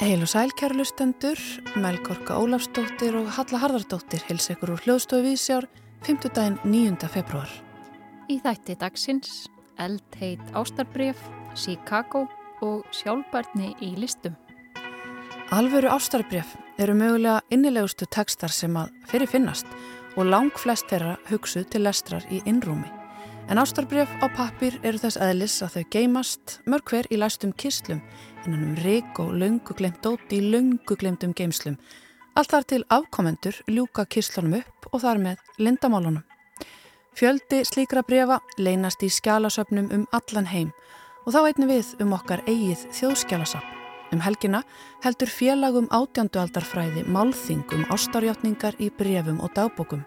Heil og sæl kærlustendur, Melgorka Ólafsdóttir og Halla Harðardóttir hils ekkur úr hljóðstofu Vísjár 5. daginn 9. februar. Í þætti dagsins, eldheit ástarbref, Chicago og sjálfbarni í listum. Alvöru ástarbref eru mögulega innilegustu tekstar sem að fyrir finnast og lang flest þeirra hugsuð til lestrar í innrúmi. En ástarbref á pappir eru þess eðlis að þau geymast mörg hver í læstum kistlum innan um rík og löngu glemt dóti í löngu glemtum geymslum. Allt þar til afkomendur ljúka kistlunum upp og þar með lindamálunum. Fjöldi slíkra brefa leynast í skjálasöfnum um allan heim og þá einnig við um okkar eigið þjóðskjálasöfn. Um helgina heldur félagum átjándualdarfræði málþingum ástarjáttningar í brefum og dagbókum.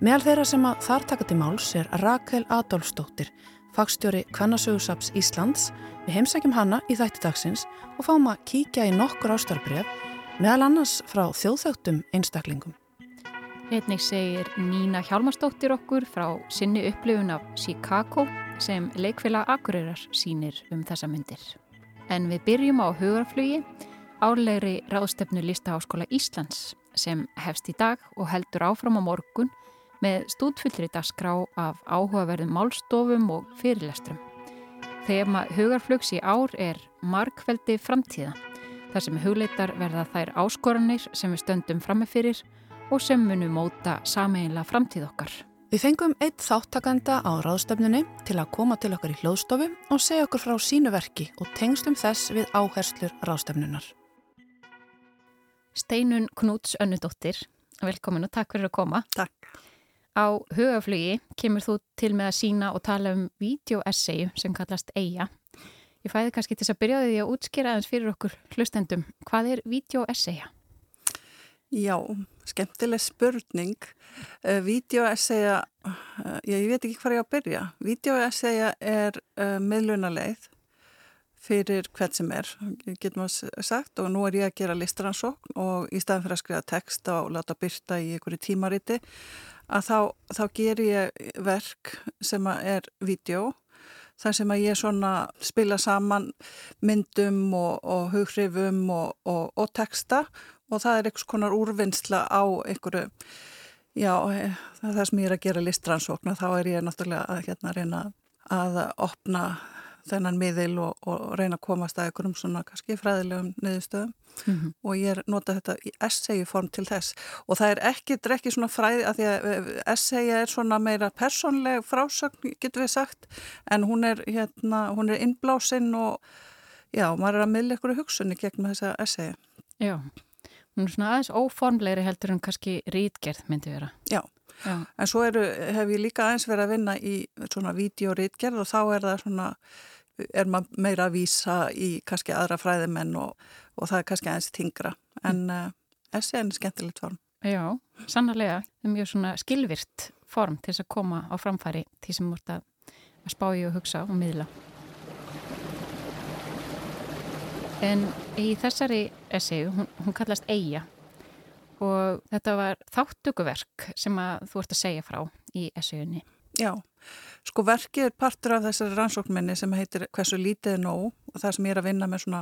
Meðal þeirra sem að þar taka til máls er Rakel Adolfsdóttir, fagstjóri Kvannasögursaps Íslands. Við heimsækjum hana í þætti dagsins og fáum að kíkja í nokkur ástarbref, meðal annars frá þjóðþögtum einstaklingum. Einnig segir Nína Hjálmarsdóttir okkur frá sinni upplifun af Chicago sem leikfélag Akureyrar sínir um þessa myndir. En við byrjum á hugarflugi, álegri ráðstefnu Listaháskóla Íslands sem hefst í dag og heldur áfram á morgun með stúdfullri dagskrá af áhugaverðum málstofum og fyrirlestrum. Þema hugarflugs í ár er markveldi framtíða, þar sem hugleitar verða þær áskoranir sem við stöndum frammefyrir og sem munum móta sameinlega framtíð okkar. Við fengum eitt þáttakanda á ráðstöfnunni til að koma til okkar í hljóðstofu og segja okkur frá sínu verki og tengstum þess við áherslur ráðstöfnunar. Steinun Knúts Önnudóttir, velkomin og takk fyrir að koma. Takk. Á hugaflugi kemur þú til með að sína og tala um videoessayu sem kallast EIA. Ég fæði kannski til að byrja því að útskýra aðeins fyrir okkur hlustendum. Hvað er videoessaya? Já, skemmtileg spurning. Uh, videoessaya, uh, ég veit ekki hvað ég á að byrja. Videoessaya er uh, miðlunaleið fyrir hvert sem er, getur maður sagt og nú er ég að gera listransókn og í staðin fyrir að skrifa texta og láta byrta í einhverju tímariti að þá, þá ger ég verk sem er vídeo þar sem að ég svona spila saman myndum og, og hughrifum og, og, og texta og það er einhvers konar úrvinnsla á einhverju, já það sem ég er að gera listransókn og þá er ég náttúrulega að hérna reyna að opna þennan miðil og, og reyna að komast að einhverjum svona kannski fræðilegum niðurstöðum. Mm -hmm. og ég nota þetta í essay form til þess. Og það er ekki, ekki svona fræði að því að eh, essay er svona meira personleg frásögn getur við sagt. En hún er hérna, hún er innblásinn og já, maður er að miðla ykkur hugsunni gegn þessa essay. Já, hún er svona aðeins óformlegri heldur en kannski rítgerð myndi vera. Já Já. En svo eru, hef ég líka aðeins verið að vinna í svona vídeorítgerð og þá er það svona er maður meira að vísa í kannski aðra fræðimenn og, og það er kannski aðeins tingra en uh, þessi er einn skemmtilegt form. Já, sannarlega það er mjög svona skilvirt form til þess að koma á framfæri til sem múrt að, að spá í og hugsa og miðla. En í þessari esseu, hún, hún kallast Eija og þetta var þáttökuverk sem að þú ert að segja frá í esseuunni. Já, sko verkið er partur af þessari rannsóknminni sem heitir hversu lítið er nóg? Og það sem ég er að vinna með svona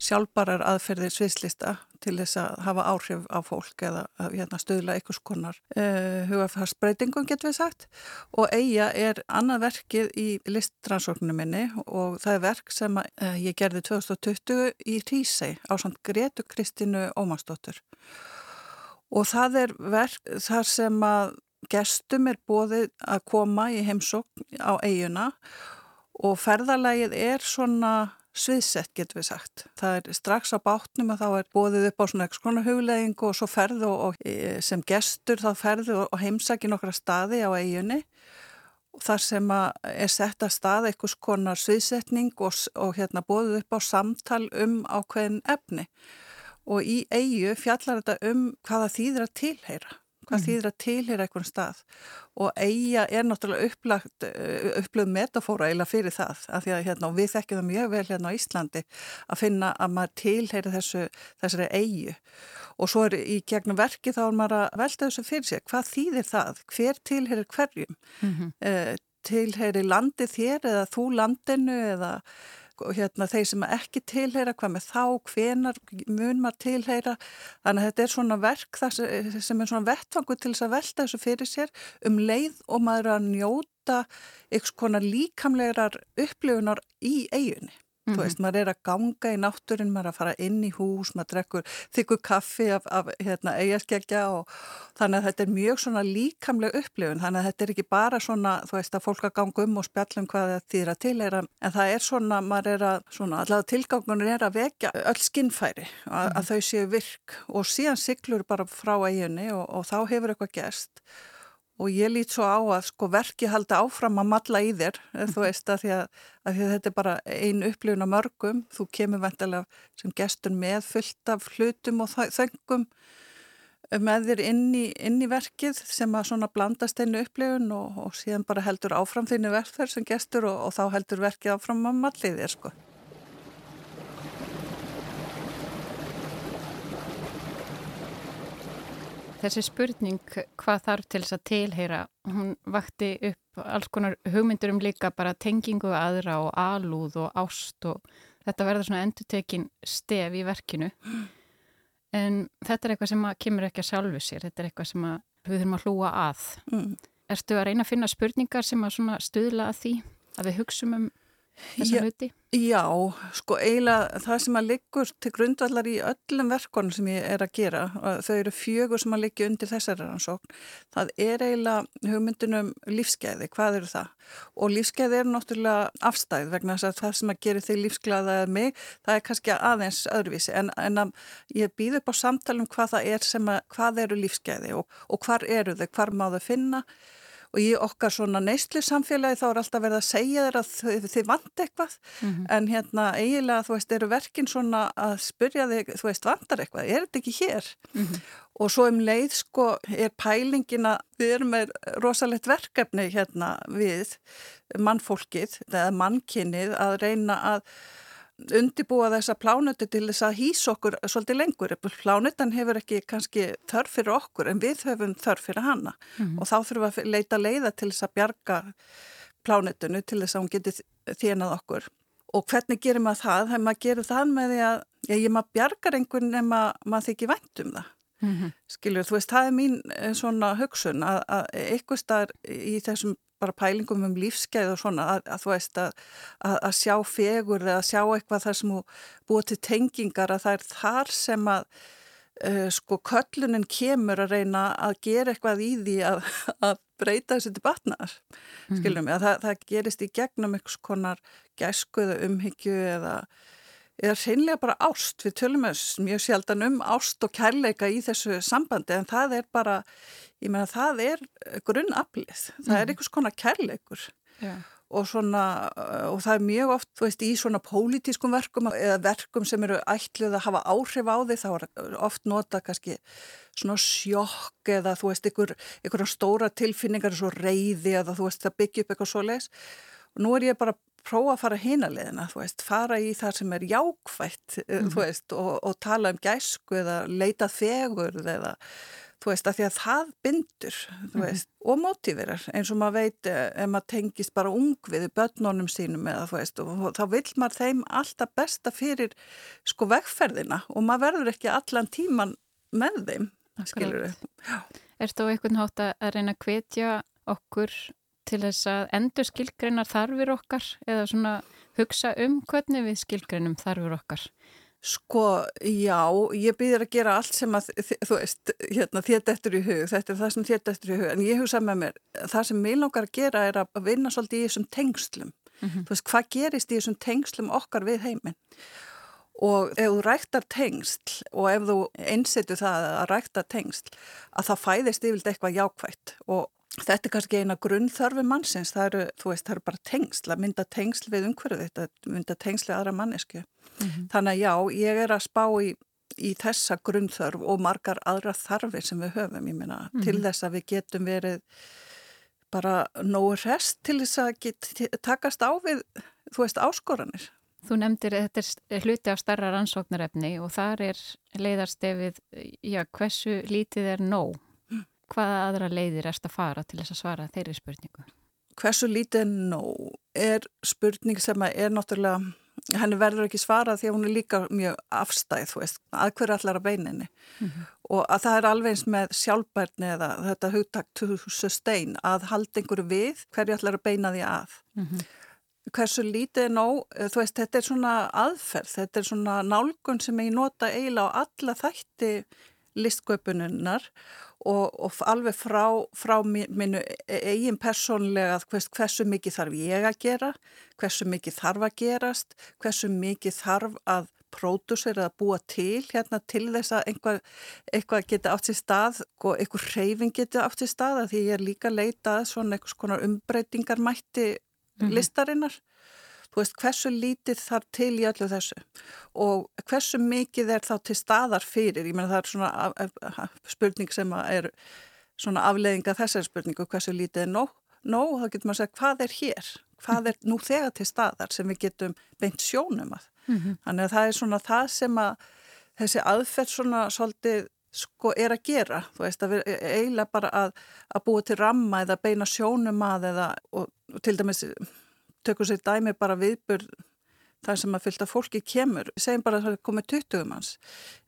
sjálfbarar aðferðir sviðslista til þess að hafa áhrif á fólk eða hérna, stöðla einhvers konar uh, hugafarsbreytingum getur við sagt. Og Eija er annað verkið í listrannsókninu minni og það er verk sem að, uh, ég gerði 2020 í Rísei á samt Gretu Kristínu Ómarsdóttur og það er verk þar sem að gestum er bóðið að koma í heimsókn á eiguna og ferðarlægið er svona sviðsett getur við sagt. Það er strax á bátnum að þá er bóðið upp á svona eitthvað svona huglegging og svo ferðu og, e, sem gestur þá ferðu og, heimsækja nokkra staði á eigunni þar sem er sett að staði eitthvað svona sviðsetning og, og hérna bóðið upp á samtal um ákveðin efni og í eigu fjallar þetta um hvaða þýðir að tilheyra hvað mm. þýðir að tilhýra einhvern stað og eiga er náttúrulega upplagt, upplöð metafóra eila fyrir það, af því að hérna, við þekkjum það mjög vel hérna á Íslandi að finna að maður tilheyri þessu, þessari eigu og svo er í gegnum verki þá er maður að velta þessu fyrir sig, hvað þýðir það, hver tilheyrir hverjum, mm -hmm. uh, tilheyri landi þér eða þú landinu eða hérna, þeir sem ekki tilheyra, hvað með þá, hvenar mun maður tilheyra. Þannig að þetta er svona verk sem er svona vettfangu til þess að velta þessu fyrir sér um leið og maður að njóta eitthvað svona líkamlegar upplifunar í eiginni. Mm -hmm. Þú veist, mhm. maður er að ganga í náttúrin, maður er að fara inn í hús, maður drekkur þykkur kaffi af, af hérna, eigaskeggja og þannig að þetta er mjög svona líkamleg upplifun, þannig að þetta er ekki bara svona, þú veist, að fólk að ganga um og spjallum hvað það þýra til er að, en það er svona, maður er að, svona, allavega tilgangunum er að vekja öll skinnfæri, að, mm -hmm. að þau séu virk og síðan siglur bara frá eiginni og, og þá hefur eitthvað gerst og ég lít svo á að sko verki haldi áfram að matla í þér, þú mhm. veist að því að, að þetta er bara ein upplifun af mörgum, þú kemur vendilega sem gestur með fullt af hlutum og þöngum með þér inn í, inn í verkið sem að svona blandast einu upplifun og, og síðan bara heldur áfram þínu verkþær sem gestur og, og þá heldur verkið áfram að matla í þér sko. Þessi spurning hvað þarf til þess að tilheyra, hún vakti upp alls konar hugmyndur um líka bara tengingu aðra og alúð og ást og þetta verður svona endutekin stef í verkinu. En þetta er eitthvað sem kemur ekki að sjálfu sér, þetta er eitthvað sem við þurfum að hlúa að. Mm. Erstu að reyna að finna spurningar sem að stuðla að því að við hugsum um þessa hluti? Já, sko eiginlega það sem að liggur til grundvallar í öllum verkonum sem ég er að gera, þau eru fjögur sem að liggja undir þessari rannsókn, það er eiginlega hugmyndunum lífskeiði, hvað eru það? Og lífskeiði eru náttúrulega afstæð vegna þess að það sem að gera þig lífsglæðaðið mig, það er kannski aðeins öðruvísi en, en að ég býð upp á samtalum hvað það er sem að, hvað eru lífskeiði og, og hvar eru þau, hvar má þau finna og í okkar svona neyslu samfélagi þá er alltaf verið að segja þér að þið, þið vant eitthvað mm -hmm. en hérna eiginlega þú veist eru verkin svona að spyrja þig þú veist vantar eitthvað, er þetta ekki hér mm -hmm. og svo um leið sko er pælingina, við erum með rosalegt verkefni hérna við mannfólkið eða mannkinnið að reyna að undibúa þessa plánutu til þess að hýsa okkur svolítið lengur. Plánutan hefur ekki kannski þörf fyrir okkur en við höfum þörf fyrir hana mm -hmm. og þá þurfum við að leita leiða til þess að bjarga plánutunu til þess að hún geti þénað okkur. Og hvernig gerir maður það? Þegar maður gerir það með því að ég maður bjargar einhvern en maður, maður þykir vænt um það. Mm -hmm. Skilur, þú veist, það er mín eh, svona hugsun að, að eitthvað starf í þessum bara pælingum um lífskeið og svona að, að þú veist að, að, að sjá fegur eða sjá eitthvað þar sem búið til tengingar að það er þar sem að uh, sko köllunin kemur að reyna að gera eitthvað í því að, að breyta þessi til batnar mm. skiljum ég að það, það gerist í gegnum einhvers konar gæskuða umhyggju eða eða reynlega bara ást, við tölum mjög sjaldan um ást og kærleika í þessu sambandi en það er bara ég meina það er grunnaflið, það er mhm. einhvers konar kærleikur yeah. og svona og það er mjög oft, þú veist, í svona pólitískum verkum eða verkum sem eru ætlið að hafa áhrif á því, þá er oft nota kannski svona sjokk eða þú veist, einhver, einhverja stóra tilfinningar eins og reyði eða þú veist, það byggja upp eitthvað svo leis og nú er ég bara prófa að fara hínaleðina, þú veist, fara í það sem er jákvætt, mm. þú veist, og, og tala um gæsku eða leita þegur eða þú veist, að því að það bindur, þú mhm. veist, mm. og mótíverar eins og maður veit eh, ef maður tengist bara ung við börnunum sínum eða þú veist, og þá vil maður þeim alltaf besta fyrir sko vegferðina og maður verður ekki allan tíman með þeim, skilur við. Er þú eitthvað nátt að reyna að hvetja okkur til þess að endur skilgreinar þarfir okkar eða svona hugsa um hvernig við skilgreinum þarfir okkar? Sko, já, ég byrðir að gera allt sem að, þú veist, hérna, þetta eftir í hug, þetta er það sem þetta eftir í hug, en ég hugsa með mér, það sem mér langar að gera er að vinna svolítið í þessum tengslum, mm -hmm. þú veist, hvað gerist í þessum tengslum okkar við heiminn? Og ef þú ræktar tengsl og ef þú einsetu það að rækta tengsl, að það fæðist yfirlega eitthvað jákvægt og Þetta er kannski eina grunnþörfi mannsins, það eru, þú veist, það eru bara tengsl, að mynda tengsl við umhverfið þetta, mynda tengsl við aðra mannesku. Mm -hmm. Þannig að já, ég er að spá í, í þessa grunnþörf og margar aðra þarfi sem við höfum, ég minna, mm -hmm. til þess að við getum verið bara nógu rest til þess að get, takast á við, þú veist, áskoranir. Þú nefndir þetta er hluti á starra rannsóknarefni og þar er leiðarstefið, já, hversu lítið er nóg? Hvaða aðra leiðir erst að fara til þess að svara þeirri spurningu? Hversu lítið nóg er spurning sem er náttúrulega henni verður ekki svarað því að hún er líka mjög afstæð, þú veist, að hverju allar að beininni mm -hmm. og að það er alveg eins með sjálfbærni eða þetta hugtakt sustain að halda einhverju við hverju allar að beina því að. Mm -hmm. Hversu lítið er nóg, þú veist, þetta er svona aðferð, þetta er svona nálgun sem ég nota eiginlega á alla þætti listsköpununnar og, og alveg frá, frá minnu eigin persónlega hvers, hversu mikið þarf ég að gera, hversu mikið þarf að gerast, hversu mikið þarf að pródúsir að búa til hérna til þess að einhvað, eitthvað geti átt sér stað og einhver hreyfing geti átt sér stað að því ég er líka leitað svona einhvers konar umbreytingarmætti mm -hmm. listarinnar þú veist, hversu lítið þarf til í öllu þessu? Og hversu mikið er þá til staðar fyrir, ég menna það er svona spurning sem er svona afleðinga þessari spurningu, hversu lítið er nóg, nóg, þá getur maður að segja hvað er hér, hvað er nú þegar til staðar sem við getum beint sjónum að, mm -hmm. þannig að það er svona það sem að þessi aðferð svona svolítið sko er að gera, þú veist, að við eiginlega bara að, að búa til ramma eða beina sjónum að eða og, og til dæmis tökum sér dæmi bara viðbörð þar sem að fylgta fólki kemur, segjum bara að það komið 20 manns.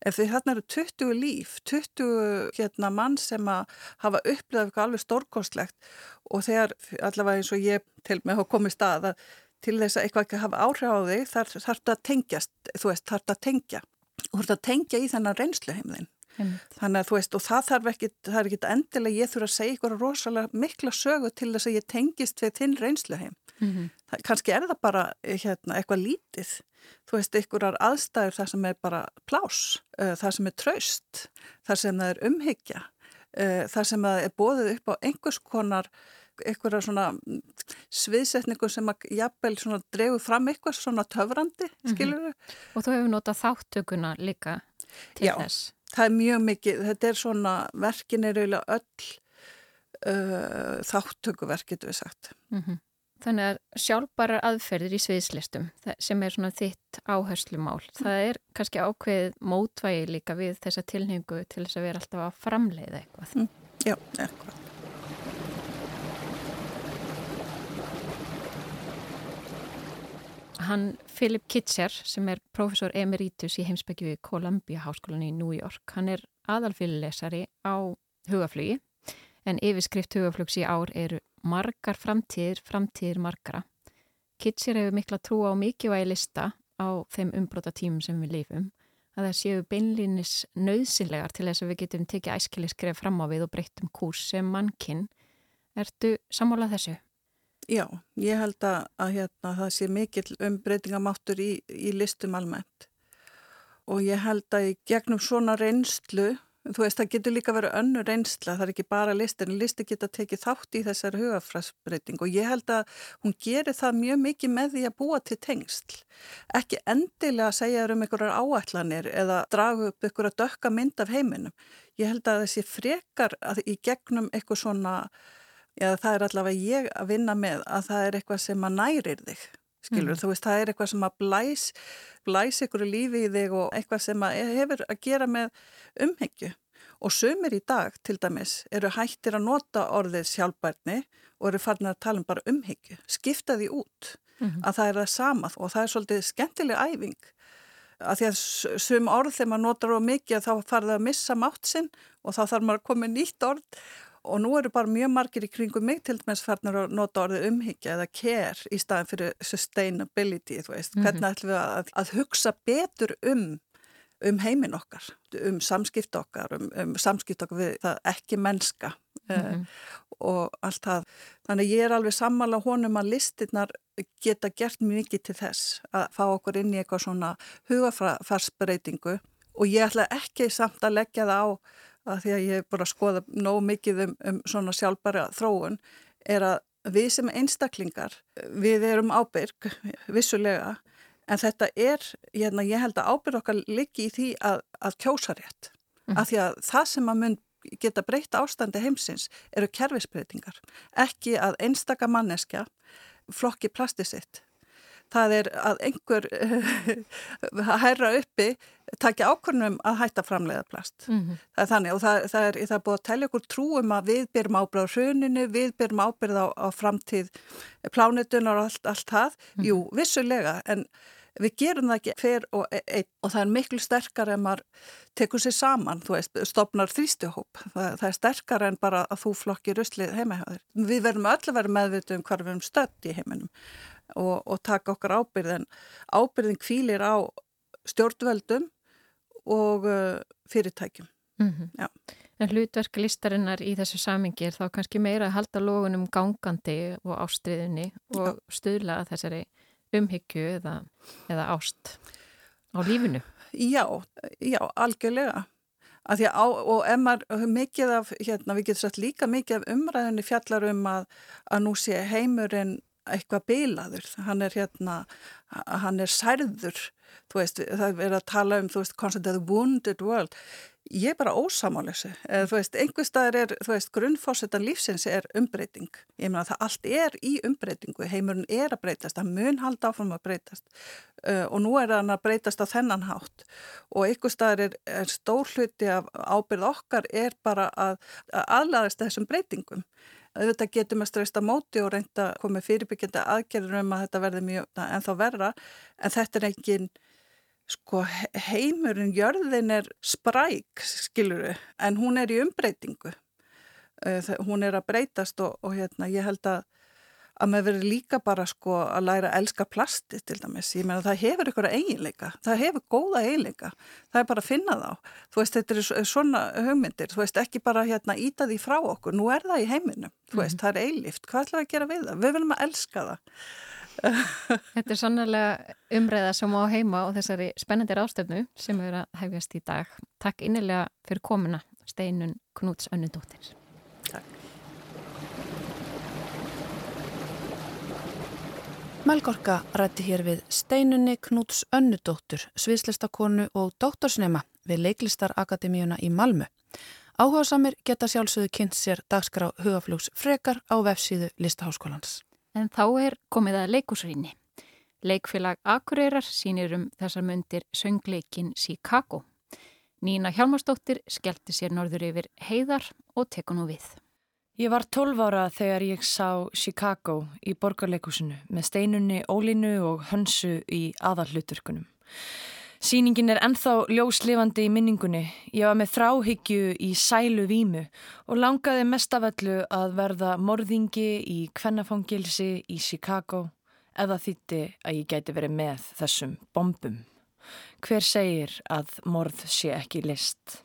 Ef því þarna eru 20 líf, 20 hérna, mann sem að hafa upplifað eitthvað alveg stórkostlegt og þegar allavega eins og ég til mig hafa komið stað að til þess að eitthvað ekki hafa áhrif á þig þar þarf þetta að tengjast, þú veist, þarf þetta að tengja og þarf þetta að tengja í þennan reynsluheimðin. Þannig að þú veist og það þarf ekki, það er ekki endilega ég þurfa að segja ykkur rosalega mikla sögu til þess að ég tengist við þinn reynsluheim. Mm -hmm. það, kannski er það bara hérna, eitthvað lítið. Þú veist, ykkurar aðstæður þar sem er bara plás, uh, þar sem er traust, þar sem það er umhyggja, uh, þar sem það er bóðið upp á einhvers konar einhverja svona sviðsetningu sem að jafnvel svona dregu fram eitthvað svona töfrandi, skilur við. Mm -hmm. Og þú hefur notað þáttökuna líka til Já, þess. Já, það er mjög mikið, þetta er svona, verkin er eiginlega öll uh, þáttökuverk, getur við sagt. Mm -hmm. Þannig að sjálfbarar aðferðir í sviðslistum sem er svona þitt áherslumál, það er kannski ákveðið mótvægi líka við þessa tilhengu til þess að vera alltaf að framleiða eitthvað. Mm, já, eitthvað. Hann Philip Kitzer sem er professor emeritus í heimsbyggju við Columbia Háskólan í New York, hann er aðalfyllesari á hugaflugi en yfirskrift hugaflugs í ár eru margar framtíðir, framtíðir margara. Kitsir hefur mikla trú á mikilvægi lista á þeim umbróta tímum sem við lifum að það séu beinlýnis nöðsynlegar til þess að við getum tekið æskili skref fram á við og breyttum kús sem mannkinn. Ertu sammálað þessu? Já, ég held að, að hérna, það sé mikill umbreytingamáttur í, í listum almennt og ég held að gegnum svona reynslu Þú veist, það getur líka verið önnur reynsla, það er ekki bara listin, listi geta tekið þátt í þessari hugafræsbreyting og ég held að hún gerir það mjög mikið með því að búa til tengsl. Ekki endilega að segja um einhverjar áætlanir eða dragu upp einhverja dökka mynd af heiminum. Ég held að þessi frekar að í gegnum eitthvað svona, já það er allavega ég að vinna með að það er eitthvað sem að nærir þig. Skilur, mm. þú veist, það er eitthvað sem að blæs, blæs ykkur lífi í þig og eitthvað sem að hefur að gera með umhengju. Og sömur í dag, til dæmis, eru hættir að nota orðið sjálfbærni og eru farin að tala um bara umhengju. Skifta því út, mm -hmm. að það er það samað og það er svolítið skemmtileg æfing. Að því að söm orð þegar maður notar á mikið þá farið að missa mátt sinn og þá þarf maður að koma nýtt orð og nú eru bara mjög margir í kringum mig til dæmis farnar að nota orðið umhyggja eða care í staðin fyrir sustainability, þú veist, mm -hmm. hvernig ætlum við að, að hugsa betur um um heimin okkar, um samskipt okkar, um, um samskipt okkar við það ekki mennska mm -hmm. uh, og allt það. Þannig ég er alveg sammála honum að listinnar geta gert mikið til þess að fá okkur inn í eitthvað svona hugafarsbreytingu og ég ætla ekki samt að leggja það á að því að ég hef bara skoðað nóg mikið um, um svona sjálfbæra þróun er að við sem einstaklingar, við erum ábyrg vissulega, en þetta er, hérna, ég held að ábyrg okkar liggi í því að, að kjósa rétt, mm. af því að það sem að mun geta breytt ástandi heimsins eru kervisbreytingar, ekki að einstaka manneskja flokki plasti sitt það er að einhver að hæra uppi takja ákvörnum að hætta framleiða plast. Mm -hmm. Það er þannig og það, það, er, það er búið að tellja okkur trúum að við byrjum ábyrð á hruninu, við byrjum ábyrð á, á framtíð plánutunar og allt, allt það. Mm -hmm. Jú, vissulega, en við gerum það ekki fyrr og einn og það er miklu sterkar en maður tekur sér saman, þú veist, stopnar þrýstihóp. Það, það er sterkar en bara að þú flokkir uslið heimahjáðir. Við verðum öll að vera meðvitið um hvað við erum stött í heiminum og, og taka okkar ábyrðin. Ábyrðin kvílir á stjórnveldum og uh, fyrirtækjum. Mm -hmm. En hlutverk listarinnar í þessu samingi er þá kannski meira að halda lógunum gangandi og ástriðinni og stuðla þessari umhyggju eða, eða ást á lífinu. Já, já, algjörlega. Að á, og af, hérna, við getum sagt líka mikið af umræðinni fjallar um að, að nú sé heimurinn eitthvað beilaður, hann er hérna, hann er særður, þú veist, það er að tala um, þú veist, of the wounded world, ég er bara ósamálusi, þú veist, einhver staðar er, þú veist, grunnfórsetan lífsins er umbreyting, ég meina það allt er í umbreytingu, heimurinn er að breytast, það mun halda áfram að breytast. Uh, og nú er hann að breytast á þennan hátt. Og einhver staðar er, er stór hluti af ábyrð okkar er bara að aðlæðast þessum breytingum auðvitað getum að streysta móti og reynda komið fyrirbyggjandi aðgerður um að þetta verði mjög ennþá verra. En þetta er engin sko heimurinn, jörðin er spræk skiluru en hún er í umbreytingu. Hún er að breytast og, og hérna ég held að að maður verður líka bara sko að læra að elska plasti til dæmis. Ég meina það hefur ykkur eiginleika, það hefur góða eiginleika, það er bara að finna þá. Þú veist, þetta er svona hugmyndir, þú veist, ekki bara hérna íta því frá okkur, nú er það í heiminum, þú veist, mm. það er eilift, hvað við að gera við það? Við viljum að elska það. Þetta er sannlega umræða sem á heima og þessari spennandi ástöfnu sem er að hefjast í dag. Takk innilega fyrir komuna, Steinun Knúts Önnundóttir. Melgorka rætti hér við Steinunni Knúts Önnudóttur, sviðslistakonu og dóttorsnema við Leiklistarakademíuna í Malmu. Áhuga samir geta sjálfsögðu kynnt sér dagskrá hugaflugs frekar á vefsíðu Listaháskólans. En þá er komið að leikusrýni. Leikfélag Akureyrar sínir um þessar myndir söngleikin Chicago. Nína Hjalmarsdóttir skellti sér norður yfir heiðar og teku nú við. Ég var 12 ára þegar ég sá Chicago í borgarleikusinu með steinunni Ólinu og Hönsu í aðalluturkunum. Sýningin er enþá ljóslifandi í minningunni. Ég var með þráhyggju í sælu vímu og langaði mest af öllu að verða morðingi í kvennafangilsi í Chicago eða þýtti að ég gæti verið með þessum bombum. Hver segir að morð sé ekki list?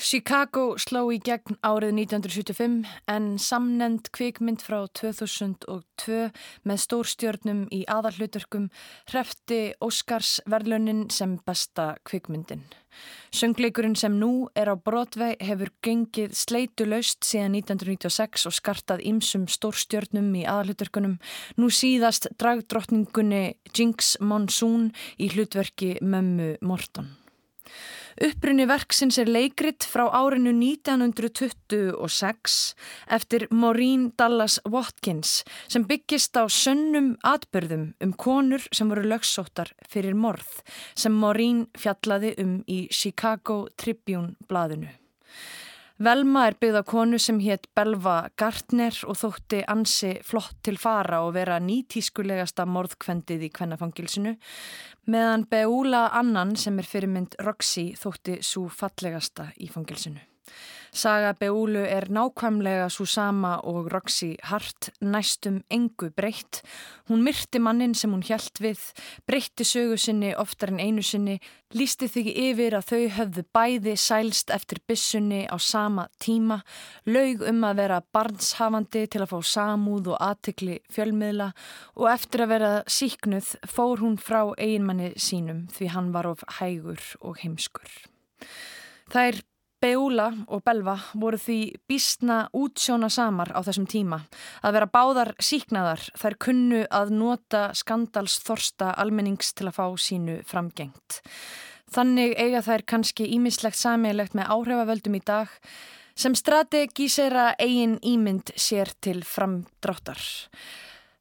Chicago sló í gegn árið 1975 en samnend kvikmynd frá 2002 með stórstjörnum í aðalluturkum hrefti Óskars verðlunin sem besta kvikmyndin. Söngleikurinn sem nú er á Broadway hefur gengið sleitu laust síðan 1996 og skartað ymsum stórstjörnum í aðalluturkunum. Nú síðast dragdrottningunni Jinx Monsoon í hlutverki Mömmu Morton. Upprunni verksins er leikrit frá árinu 1926 eftir Maureen Dallas Watkins sem byggist á sönnum atbyrðum um konur sem voru lögsóttar fyrir morð sem Maureen fjallaði um í Chicago Tribune blaðinu. Velma er byggð á konu sem hétt Belva Gartner og þótti ansi flott til fara og vera nýtískulegasta morðkvendið í kvennafangilsinu meðan Beula Annan sem er fyrirmynd Roxy þótti svo fallegasta í fangilsinu. Saga Beúlu er nákvæmlega svo sama og Roxy Hart næstum engu breytt. Hún myrti mannin sem hún hjælt við, breytti sögu sinni oftar en einu sinni, lísti þig yfir að þau höfðu bæði sælst eftir bissunni á sama tíma, laug um að vera barnshafandi til að fá samúð og aðtikli fjölmiðla og eftir að vera síknuð fór hún frá eiginmanni sínum því hann var of hægur og heimskur. Það er Beula og Belva voru því bísna útsjóna samar á þessum tíma. Að vera báðar síknaðar þær kunnu að nota skandalsþorsta almennings til að fá sínu framgengt. Þannig eiga þær kannski ímislegt sammeilegt með áhrifavöldum í dag sem strategísera eigin ímynd sér til framdráttar.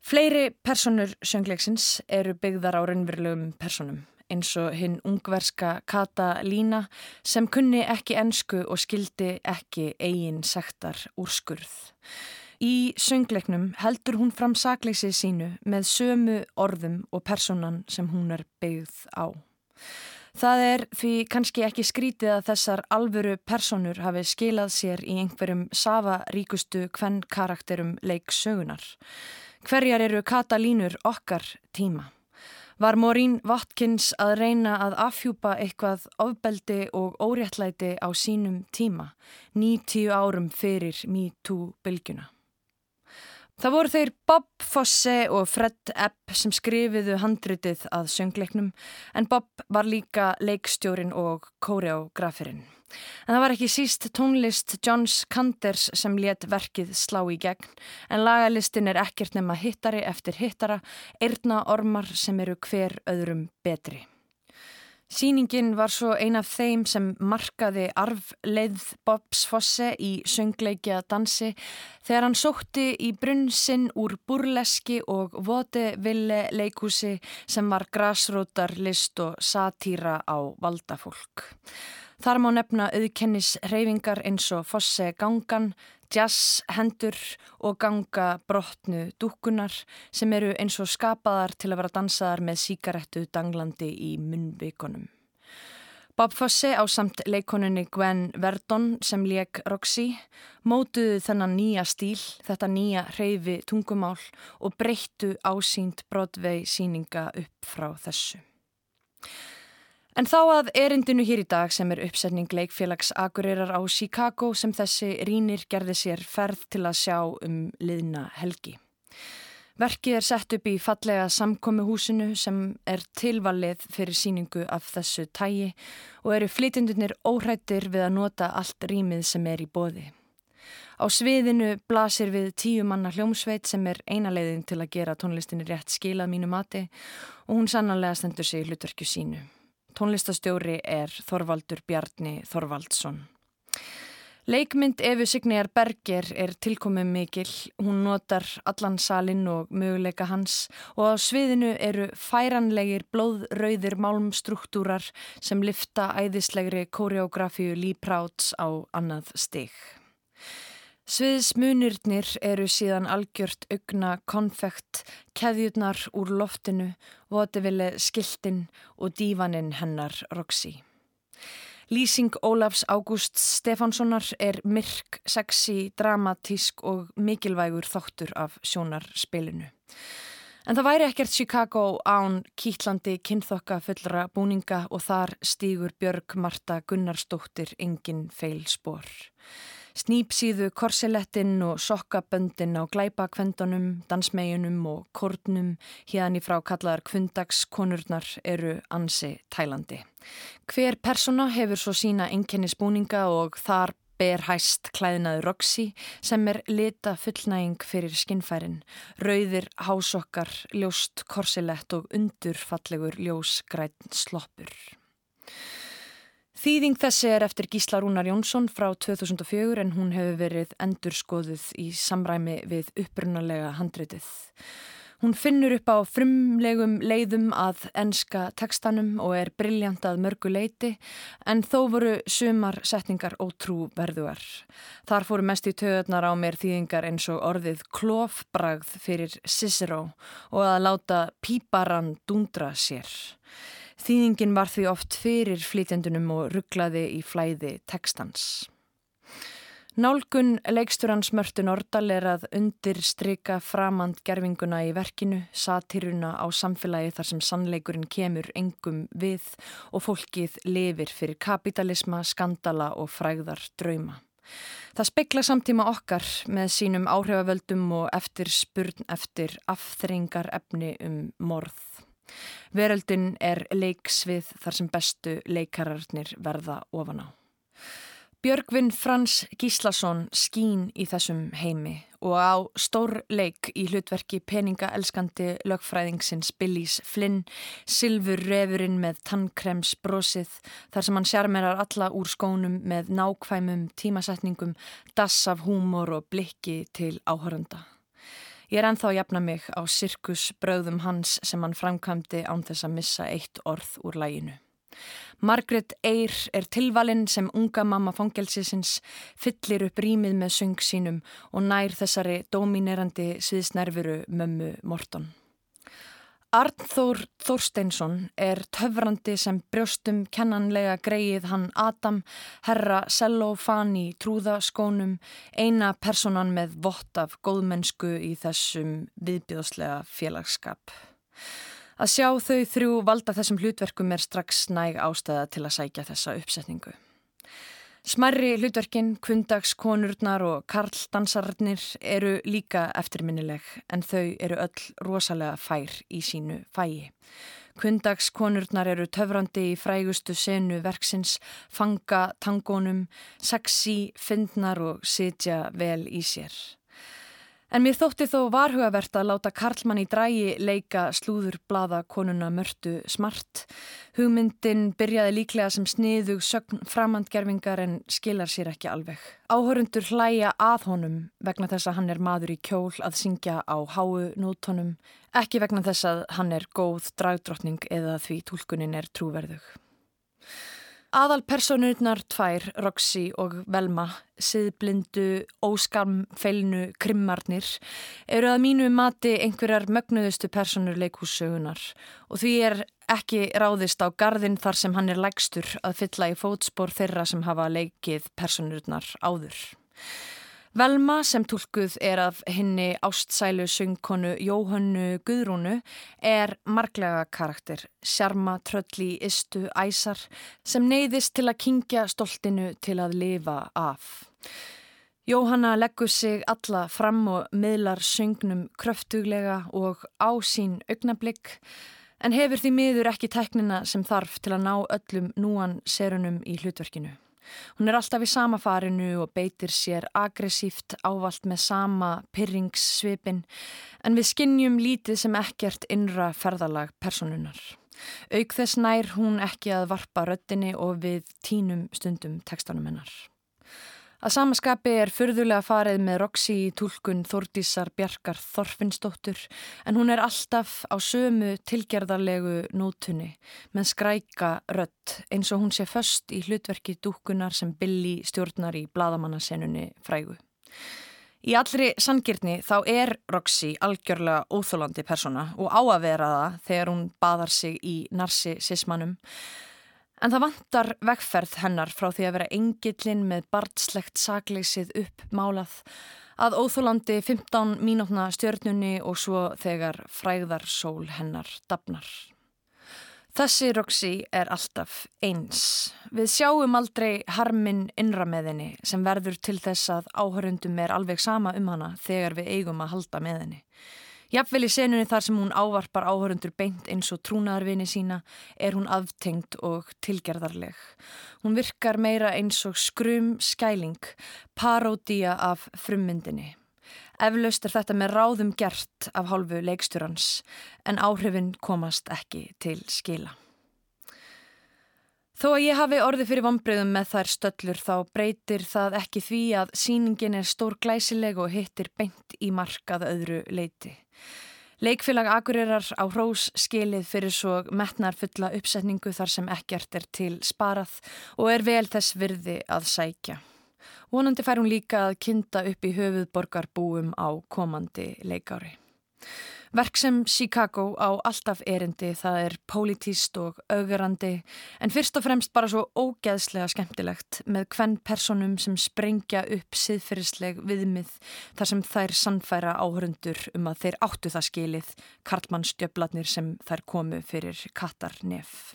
Fleiri personur söngleiksins eru byggðar á raunverulegum personum eins og hinn ungverska Kata Lína sem kunni ekki ensku og skildi ekki eigin sektar úrskurð. Í söngleiknum heldur hún fram sakleysið sínu með sömu orðum og personan sem hún er byggð á. Það er því kannski ekki skrítið að þessar alvöru personur hafi skilað sér í einhverjum safaríkustu hvern karakterum leik sögunar. Hverjar eru katalínur okkar tíma? Var Morín Watkins að reyna að afhjúpa eitthvað ofbeldi og óréttlæti á sínum tíma, 90 árum fyrir MeToo-bylgjuna? Það voru þeir Bob Fosse og Fred Epp sem skrifiðu handritið að söngleiknum en Bob var líka leikstjórin og kóreografirinn. En það var ekki síst tónlist Johns Kanders sem let verkið slá í gegn en lagalistin er ekkert nema hittari eftir hittara, eirna ormar sem eru hver öðrum betri. Sýningin var svo ein af þeim sem markaði arfleið Bobs Fosse í söngleikja dansi þegar hann sótti í brunnsinn úr burleski og vodeville leikúsi sem var grasrótar list og satýra á valdafólk. Þar má nefna auðkennis reyfingar eins og Fosse gangan, jazz, hendur og ganga brotnu dúkunar sem eru eins og skapaðar til að vera dansaðar með síkarettu danglandi í munnvikonum. Bob Fosse á samt leikoninni Gwen Verdon sem leik Roxy mótuðu þennan nýja stíl, þetta nýja hreyfi tungumál og breyttu ásýnd Broadway síninga upp frá þessu. En þá að erindinu hér í dag sem er uppsetning leikfélags Akureyrar á Chicago sem þessi rínir gerði sér ferð til að sjá um liðna helgi. Verkið er sett upp í fallega samkommihúsinu sem er tilvalið fyrir síningu af þessu tægi og eru flytjendunir óhrættir við að nota allt rýmið sem er í bóði. Á sviðinu blasir við tíu manna hljómsveit sem er eina leiðin til að gera tónlistinni rétt skilað mínu mati og hún sannanlega stendur sig í hlutverkju sínu. Tónlistastjóri er Þorvaldur Bjarni Þorvaldsson. Leikmynd Efu Signýjar Berger er tilkomið mikil, hún notar allan salin og möguleika hans og á sviðinu eru færanlegir blóðrauðir málmstruktúrar sem lifta æðislegri koreografíu Lee Prouts á annað stig. Sviðsmunirnir eru síðan algjört augna konfekt, keðjurnar úr loftinu, votivili skiltin og dívaninn hennar Roxy. Lýsing Ólafs Ágúst Stefánssonar er myrk, sexy, dramatísk og mikilvægur þáttur af sjónarspilinu. En það væri ekkert Chicago án kýtlandi kynþokka fullra búninga og þar stýgur Björg Marta Gunnarsdóttir engin feil spór. Snýpsíðu korselettin og sokkaböndin á glæpakvendunum, dansmeginum og kórnum hérna í frá kallaðar kvundagskonurnar eru ansi tælandi. Hver persona hefur svo sína enkennisbúninga og þar ber hæst klæðinaður Roxy sem er lita fullnæging fyrir skinnfærin, rauðir hásokkar, ljóst korsilett og undurfallegur ljósgræn sloppur. Þýðing þessi er eftir Gísla Rúnar Jónsson frá 2004 en hún hefur verið endurskoðuð í samræmi við upprunalega handritið. Hún finnur upp á frumlegum leiðum að enska tekstanum og er brilljant að mörgu leiti en þó voru sumar setningar ótrú verðuar. Þar fóru mest í töðunar á mér þýðingar eins og orðið klófbragð fyrir Cicero og að láta píparan dundra sér. Þýðingin var því oft fyrir flytjendunum og rugglaði í flæði tekstans. Nálgun leiksturans Mörtu Nordal er að undirstryka framand gerfinguna í verkinu, satyruna á samfélagi þar sem sannleikurinn kemur engum við og fólkið lifir fyrir kapitalisma, skandala og fræðar drauma. Það spekla samtíma okkar með sínum áhrifavöldum og eftir spurn eftir afþringar efni um morð. Veröldin er leiksvið þar sem bestu leikararnir verða ofan á. Björgvin Frans Gíslason skín í þessum heimi og á stór leik í hlutverki peningaelskandi lögfræðingsins Billys Flynn, Silfur Refurinn með tannkrems brosið þar sem hann sjarmerar alla úr skónum með nákvæmum tímasetningum, dass af húmor og blikki til áhörunda. Ég er enþá að jafna mig á sirkus bröðum hans sem hann framkvæmdi án þess að missa eitt orð úr læginu. Margaret Eyre er tilvalinn sem unga mamma fangelsisins fyllir upp rýmið með söng sínum og nær þessari dominerandi sviðsnervuru mömmu Morton. Arnþór Þórsteinsson er töfrandi sem brjóstum kennanlega greið hann Adam, herra Sellofan í trúðaskónum, eina personan með vott af góðmennsku í þessum viðbjóðslega félagsskap. Að sjá þau þrjú valda þessum hlutverkum er strax næg ástæða til að sækja þessa uppsetningu. Smerri hlutverkin, kundagskonurnar og karldansarnir eru líka eftirminnileg en þau eru öll rosalega fær í sínu fæi. Kundagskonurnar eru töfrandi í frægustu senu verksins, fanga tangónum, sexy, fyndnar og sitja vel í sér. En mér þótti þó varhugavert að láta Karlmann í drægi leika slúður blada konuna mörtu smart. Hugmyndin byrjaði líklega sem sniðug sögn framhandgerfingar en skilar sér ekki alveg. Áhörundur hlæja að honum vegna þess að hann er maður í kjól að syngja á háu nótonum, ekki vegna þess að hann er góð dragdrottning eða því tólkunin er trúverðug. Aðalpersonurnar tvær, Roxy og Velma, siðblindu, óskamfeilnu krimmarnir, eru að mínu mati einhverjar mögnuðustu personur leikússögunar og því er ekki ráðist á gardin þar sem hann er lægstur að fylla í fótspór þeirra sem hafa leikið personurnar áður. Velma sem tólkuð er af henni ástsælu söngkonu Jóhannu Guðrúnu er marglega karakter, sjarma, trölli, istu, æsar sem neyðist til að kingja stoltinu til að lifa af. Jóhanna leggur sig alla fram og miðlar söngnum kröftuglega og á sín augnablík en hefur því miður ekki teknina sem þarf til að ná öllum núan serunum í hlutverkinu. Hún er alltaf í sama farinu og beitir sér aggressíft ávalt með sama pyrringssvipin en við skinnjum lítið sem ekkert innra ferðalag personunar. Auk þess nær hún ekki að varpa röttinni og við tínum stundum tekstanum hennar. Að samaskapi er fyrðulega farið með Roxy í tólkun Þordísar Bjarkar Þorfinnsdóttur en hún er alltaf á sömu tilgerðarlegu nótunni með skræka rött eins og hún sé först í hlutverki dúkunar sem Billy stjórnar í bladamannasennunni frægu. Í allri sangirni þá er Roxy algjörlega óþólandi persona og á að vera það þegar hún badar sig í narsisismannum En það vantar vegferð hennar frá því að vera engillin með barnslegt sakleysið uppmálað að óþúlandi 15 mínútna stjörnunni og svo þegar fræðarsól hennar dapnar. Þessi Roxy er alltaf eins. Við sjáum aldrei harminn innra með henni sem verður til þess að áhörundum er alveg sama um hana þegar við eigum að halda með henni. Jafnvel í senunni þar sem hún ávarpar áhörundur beint eins og trúnaðarvini sína er hún aftengt og tilgerðarleg. Hún virkar meira eins og skrum skæling, paródía af frummyndinni. Eflaust er þetta með ráðum gert af hálfu leikstjórans en áhrifin komast ekki til skila. Þó að ég hafi orði fyrir vonbreyðum með þær stöllur þá breytir það ekki því að síningin er stór glæsileg og hittir beint í markað öðru leiti. Leikfélag Akureyrar á hrós skilið fyrir svo metnar fulla uppsetningu þar sem ekkert er til sparað og er vel þess virði að sækja. Vonandi fær hún líka að kynnta upp í höfuðborgarbúum á komandi leikári. Verk sem Chicago á alltaf erindi það er pólitíst og augerandi en fyrst og fremst bara svo ógeðslega skemmtilegt með hvenn personum sem sprengja upp siðferðisleg viðmið þar sem þær sannfæra áhörundur um að þeir áttu það skilið karlmannstjöflatnir sem þær komu fyrir Katarnef.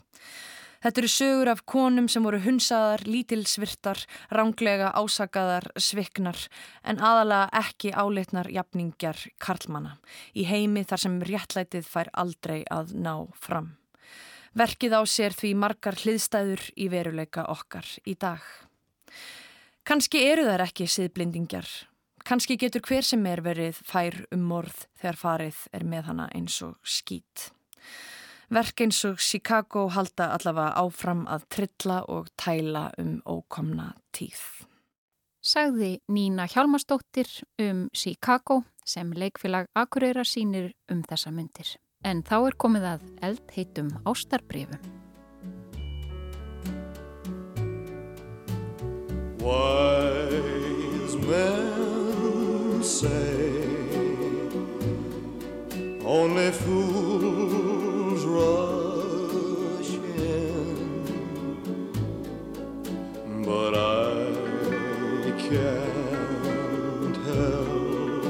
Þetta eru sögur af konum sem voru hunsaðar, lítilsvirtar, ránglega ásakaðar, sviknar en aðalega ekki áleitnar jafningjar karlmana í heimi þar sem réttlætið fær aldrei að ná fram. Verkið á sér því margar hliðstæður í veruleika okkar í dag. Kanski eru þær ekki siðblindingjar. Kanski getur hver sem er verið fær um morð þegar farið er með hana eins og skýt. Verk eins og Chicago halda allavega áfram að trilla og tæla um ókomna tíð. Sagði Nína Hjalmarsdóttir um Chicago sem leikfélag Akureyra sínir um þessa myndir. En þá er komið að eld heitum ástarbrifum. Wise men say Only fools but I can't help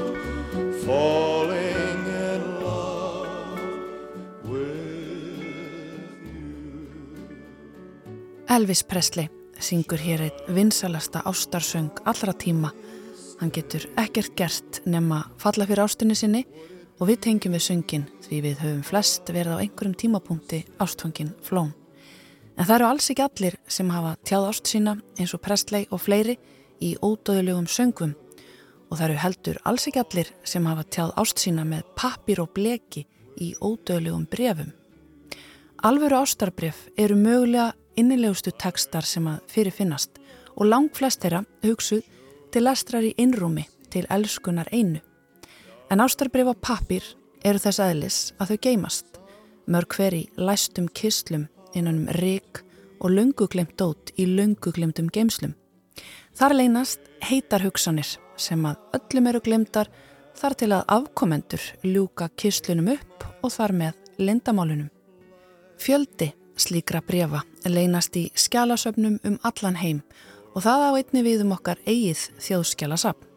falling in love with you. Elvis Presley syngur hér einn vinsalasta ástarsöng allra tíma. Hann getur ekkert gert nema falla fyrir ástinni sinni og við tengjum við söngin því við höfum flest verið á einhverjum tímapunkti ástfangin flón. En það eru alls ekki allir sem hafa tjáð ást sína eins og Presley og fleiri í ódöðulegum söngum og það eru heldur alls ekki allir sem hafa tjáð ást sína með pappir og bleki í ódöðulegum brefum. Alvöru ástarbref eru mögulega innilegustu tekstar sem að fyrirfinnast og lang flest þeirra hugsuð til lestrar í innrúmi til elskunar einu. En ástarbrif á pappir eru þess aðlis að þau geymast, mörg hver í læstum kistlum innanum rík og lönguglemt dót í lönguglemtum geimslum. Þar leynast heitar hugsanir sem að öllum eru glemtar þar til að afkomendur ljúka kistlunum upp og þar með lindamálunum. Fjöldi slíkra brefa leynast í skjálasöfnum um allan heim og það á einni við um okkar eigið þjóðskjálasafn.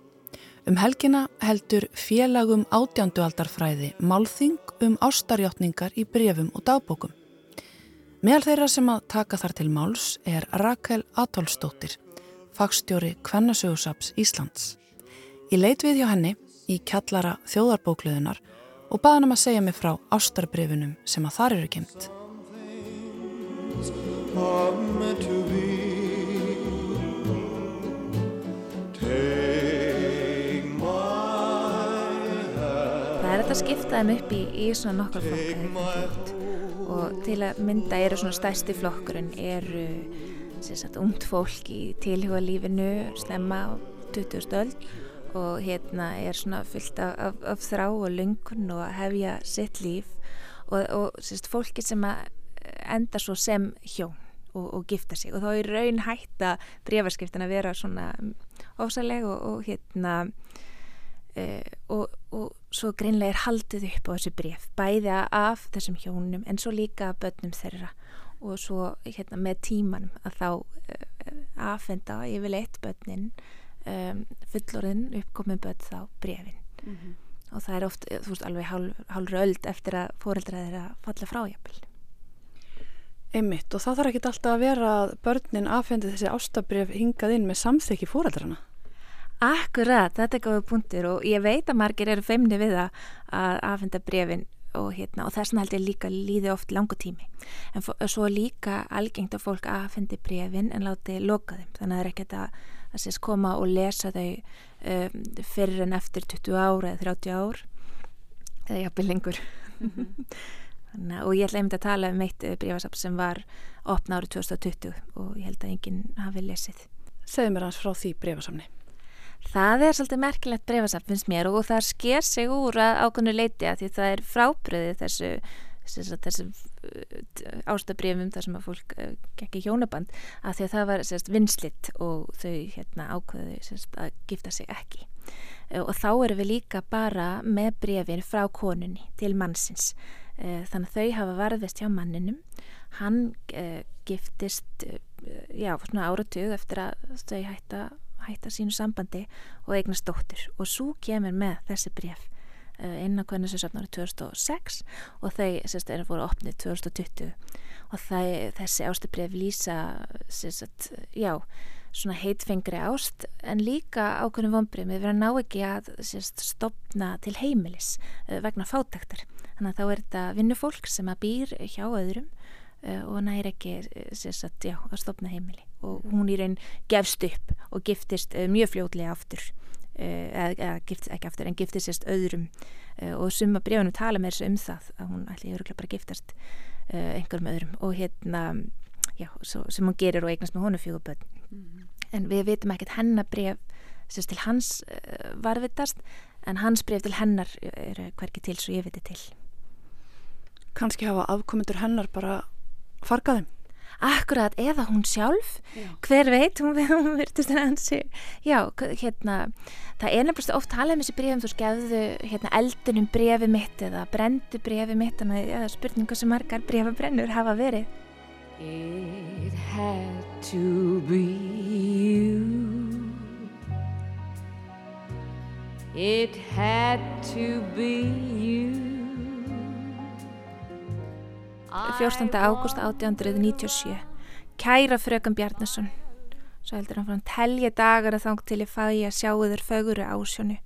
Um helgina heldur félagum átjándualdarfræði málþing um ástarjáttningar í brefum og dagbókum. Meðal þeirra sem að taka þar til máls er Rakel Atolstóttir, fagstjóri Kvennasögusaps Íslands. Ég leit við hjá henni í kjallara þjóðarbókluðunar og baði hann að segja mig frá ástarbrifunum sem að þar eru kemd. Það er þetta að skipta þeim upp í, í svona nokkar flott. Og til að mynda eru svona stærsti flokkurinn eru sagt ungt fólk í tilhuga lífinu slemma á 20 stöld og hérna er svona fyllt af, af, af þrá og lungun og að hefja sitt líf. Og, og sagt fólki sem enda svo sem hjón og, og gifta sig. Og þá er raun hætta brefaskiptin að vera svona ofsaleg og, og hérna og, og svo greinlega er haldið upp á þessu bref bæði af þessum hjónum en svo líka börnum þeirra og svo hérna með tímanum að þá uh, aðfenda yfirleitt börnin um, fullorinn uppkomið börn þá brefin mm -hmm. og það er oft, þú veist, alveg hálf, hálfur öld eftir að fóreldra þeirra falla frájapil Einmitt og það þarf ekki alltaf að vera að börnin aðfendi þessi ástabref hingað inn með samþykki fóreldrana. Akkurat, þetta er góða punktur og ég veit að margir eru feimni við að aðfenda brefin og, hérna, og þess vegna held ég líka líði oft langu tími. En svo líka algengt að fólk aðfendi brefin en láti loka þeim. Þannig að það er ekkert að, að sést, koma og lesa þau um, fyrir en eftir 20 ára eða 30 ár eða jafnveg lengur. Mm -hmm. Þannig, og ég ætla einmitt að tala um eitt brífasapp sem var opna árið 2020 og ég held að enginn hafi lesið. Segð mér hans frá því brífasamni. Það er svolítið merkilegt brífasapp finnst mér og það sker sig úr ákvöndu leiti að því það er frábriðið þessu, þessu, þessu ástabrifum þar sem að fólk uh, gekk í hjónaband að því að það var sérst, vinslitt og þau hérna, ákvöðu sérst, að gifta sig ekki. Uh, og þá erum við líka bara með brefin frá konunni til mannsins þannig að þau hafa varðist hjá manninum hann uh, giftist uh, já, svona áratug eftir að þau hætta, hætta sínu sambandi og eignast dóttir og svo kemur með þessi bref uh, inn á safnari 2006 og þau sérst, er voru opnið 2020 og það, þessi ástubref lýsa sérst, já svona heitfengri ást en líka ákveðinu vonbrið við verðum ná ekki að sérst, stopna til heimilis vegna fátaktar þannig að þá er þetta vinnufólk sem að býr hjá öðrum uh, og næri ekki já, að stopna heimili og hún í raun gefst upp og giftist uh, mjög fljóðlega aftur uh, eða giftist ekki aftur en giftist sérst öðrum og summa brefunum tala með þessu um það að hún ætli öruglega bara giftast einhverjum öðrum og hérna já, svo, sem hún gerir og eignast með honu fjöguböld mm -hmm. en við veitum ekkert hennabref sérst til hans varvitast en hans bref til hennar er hverki til svo ég viti til kannski hafa afkomendur hennar bara fargaðum? Akkurat, eða hún sjálf, já. hver veit, hún, hún virtist hansi, já, hérna, það er nefnilega oft talað um þessi brefum, þú skefðu hérna, eldunum brefi mitt eða brendu brefi mitt, þannig að spurningu sem margar brefabrennur hafa verið. It had to be you It had to be you 14. ágúst 1897 Kæra frökan Bjarnason Svo heldur hann frá telja dagar að þang til ég fæ að sjá þér föguru ásjónu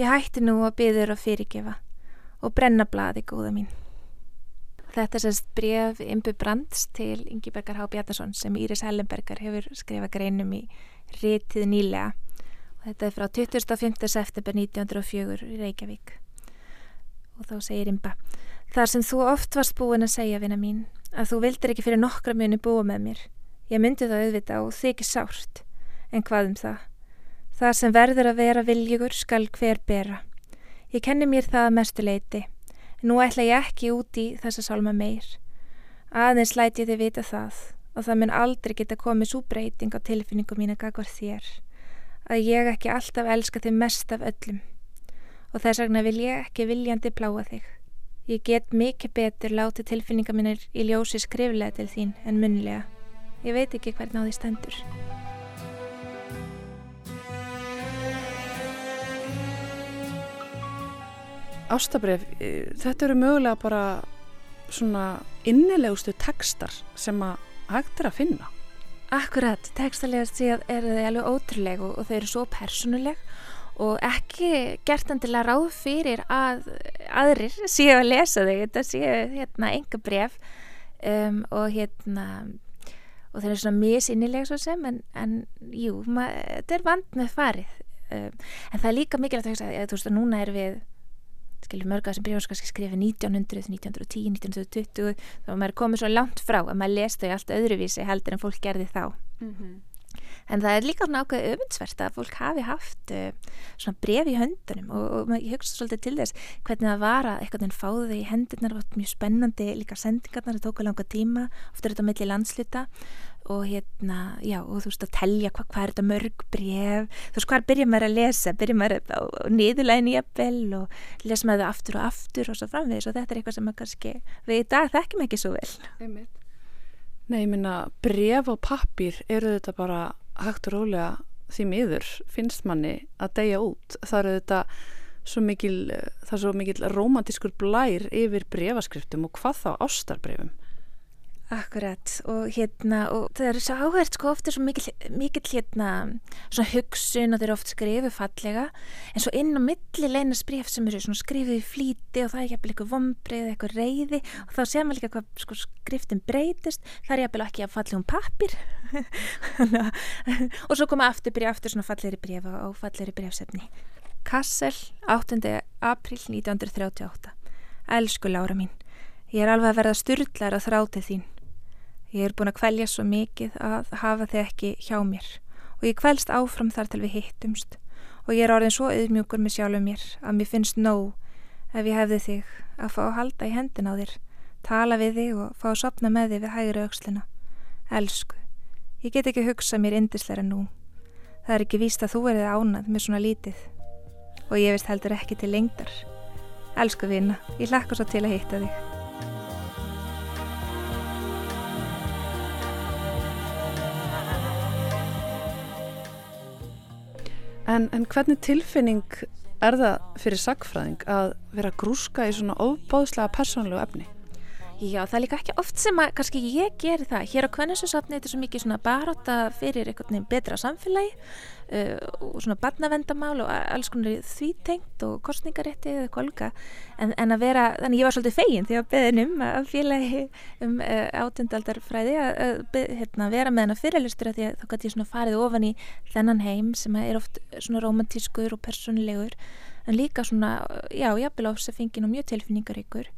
Ég hætti nú að byður að fyrirgefa og brenna bladi góða mín Þetta sérst bref Imbu Brands til Ingi Bergar Há Bjarnason sem Íris Hellenbergar hefur skrifað greinum í rítið nýlega og þetta er frá 25. september 1904 í Reykjavík og þá segir Imba Þar sem þú oft varst búin að segja, vina mín, að þú vildir ekki fyrir nokkra muni búa með mér. Ég myndi það auðvita og þykir sárt. En hvað um það? Það sem verður að vera viljugur skal hver bera. Ég kenni mér það að mestu leiti. Nú ætla ég ekki úti í þessa sálma meir. Aðeins læti ég þið vita það og það mun aldrei geta komið svo breyting á tilfinningum mín að gagvar þér. Að ég ekki alltaf elska þið mest af öllum. Og þess vegna vil ég ekki viljandi pláa þig. Ég get mikið betur látið tilfinninga minnir í ljósi skriflega til þín en munlega. Ég veit ekki hvernig á því stendur. Ástabref, e, þetta eru mögulega bara svona innilegustu tekstar sem að hægt er að finna. Akkurat, tekstalegast síðan eru þau alveg ótrúleg og, þau eru svo personuleg og ekki gert endilega ráð fyrir að aðrir séu að lesa þig þetta séu hérna enga bref um, og hérna og það er svona misinnilega svo sem en, en jú, þetta er vand með farið. Um, en það er líka mikilvægt að hugsa að þú veist að núna er við skilur mörgað sem brjóðskarski skrifið 1900, 1910, 1920 þá er maður komið svo langt frá að maður lest þau allt öðruvísi heldur en fólk gerði þá. Mm -hmm. En það er líka svona ákveðið öfundsvert að fólk hafi haft uh, svona bref í höndunum og, og ég hugsa svolítið til þess hvernig það var að eitthvað en fáðu þau í hendurnar og mjög spennandi líka sendingarnar, það tóku langa tíma ofta er þetta melli landsluta og hérna, já, og þú veist að telja hvað hva er þetta mörg bref þú veist hvað byrja maður að lesa, byrja maður á niðurlægin í appell og lesa maður það aftur og aftur og svo framvegis og þetta er eitthvað sem maður kannski við í dag þekkjum ekki svo vel. Nei, ég minna, bref og pappir eru þetta bara hægt og rólega því miður finnst manni að deyja út. Það eru þetta svo mikil, það er svo mikil romantískur blær yfir brefaskriftum og hvað þá ástarbrefum. Akkurat. Og hérna og það er svo áhært sko ofta svo mikil, mikil hérna svona hugsun og þeir eru oft skrifið fallega en svo inn á milli leina spref sem eru svona skrifið í flíti og það er jæfnilega eitthvað vombrið eða eitthvað reyði og þá séum við líka hvað sko, skriftin breytist. Það er jæfnilega ekki að falla um pappir og svo koma aftur byrja aftur svona falleri brefa og falleri brefsefni Kassel 8. april 1938 Elsku Lára mín Ég er alveg að verða styrlar að þráti þín Ég er búin að kvelja svo mikið að hafa þið ekki hjá mér og ég kvelst áfram þar til við hittumst og ég er orðin svo auðmjúkur með sjálfu mér að mér finnst nóg ef ég hefði þig að fá að halda í hendin á þér, tala við þig og fá að sopna með þig við hægri aukslina. Elsku, ég get ekki hugsað mér indisleira nú. Það er ekki víst að þú erið ánað með svona lítið og ég veist heldur ekki til lengdar. Elsku vina, ég hlakka svo til að hitta þig. En, en hvernig tilfinning er það fyrir sagfræðing að vera grúska í svona óbáðslega persónlegu efni? Já, það er líka ekki oft sem að kannski ég ger það. Hér á Kvenninsusafni þetta er svo mikið baráta fyrir einhvern veginn betra samfélagi uh, og svona barnavendamál og alls konar þvítengt og kostningarétti eða kolga. En, en að vera, þannig ég var svolítið fegin því að beðin um að félagi um uh, átundaldarfræði að, að hérna, vera með hennar fyrirlustur að því að þá gæti ég svona farið ofan í þennan heim sem er oft svona romantískur og personlegur en líka svona, já, jafnvel á þess að fengið nú mjög tilfinningaríkur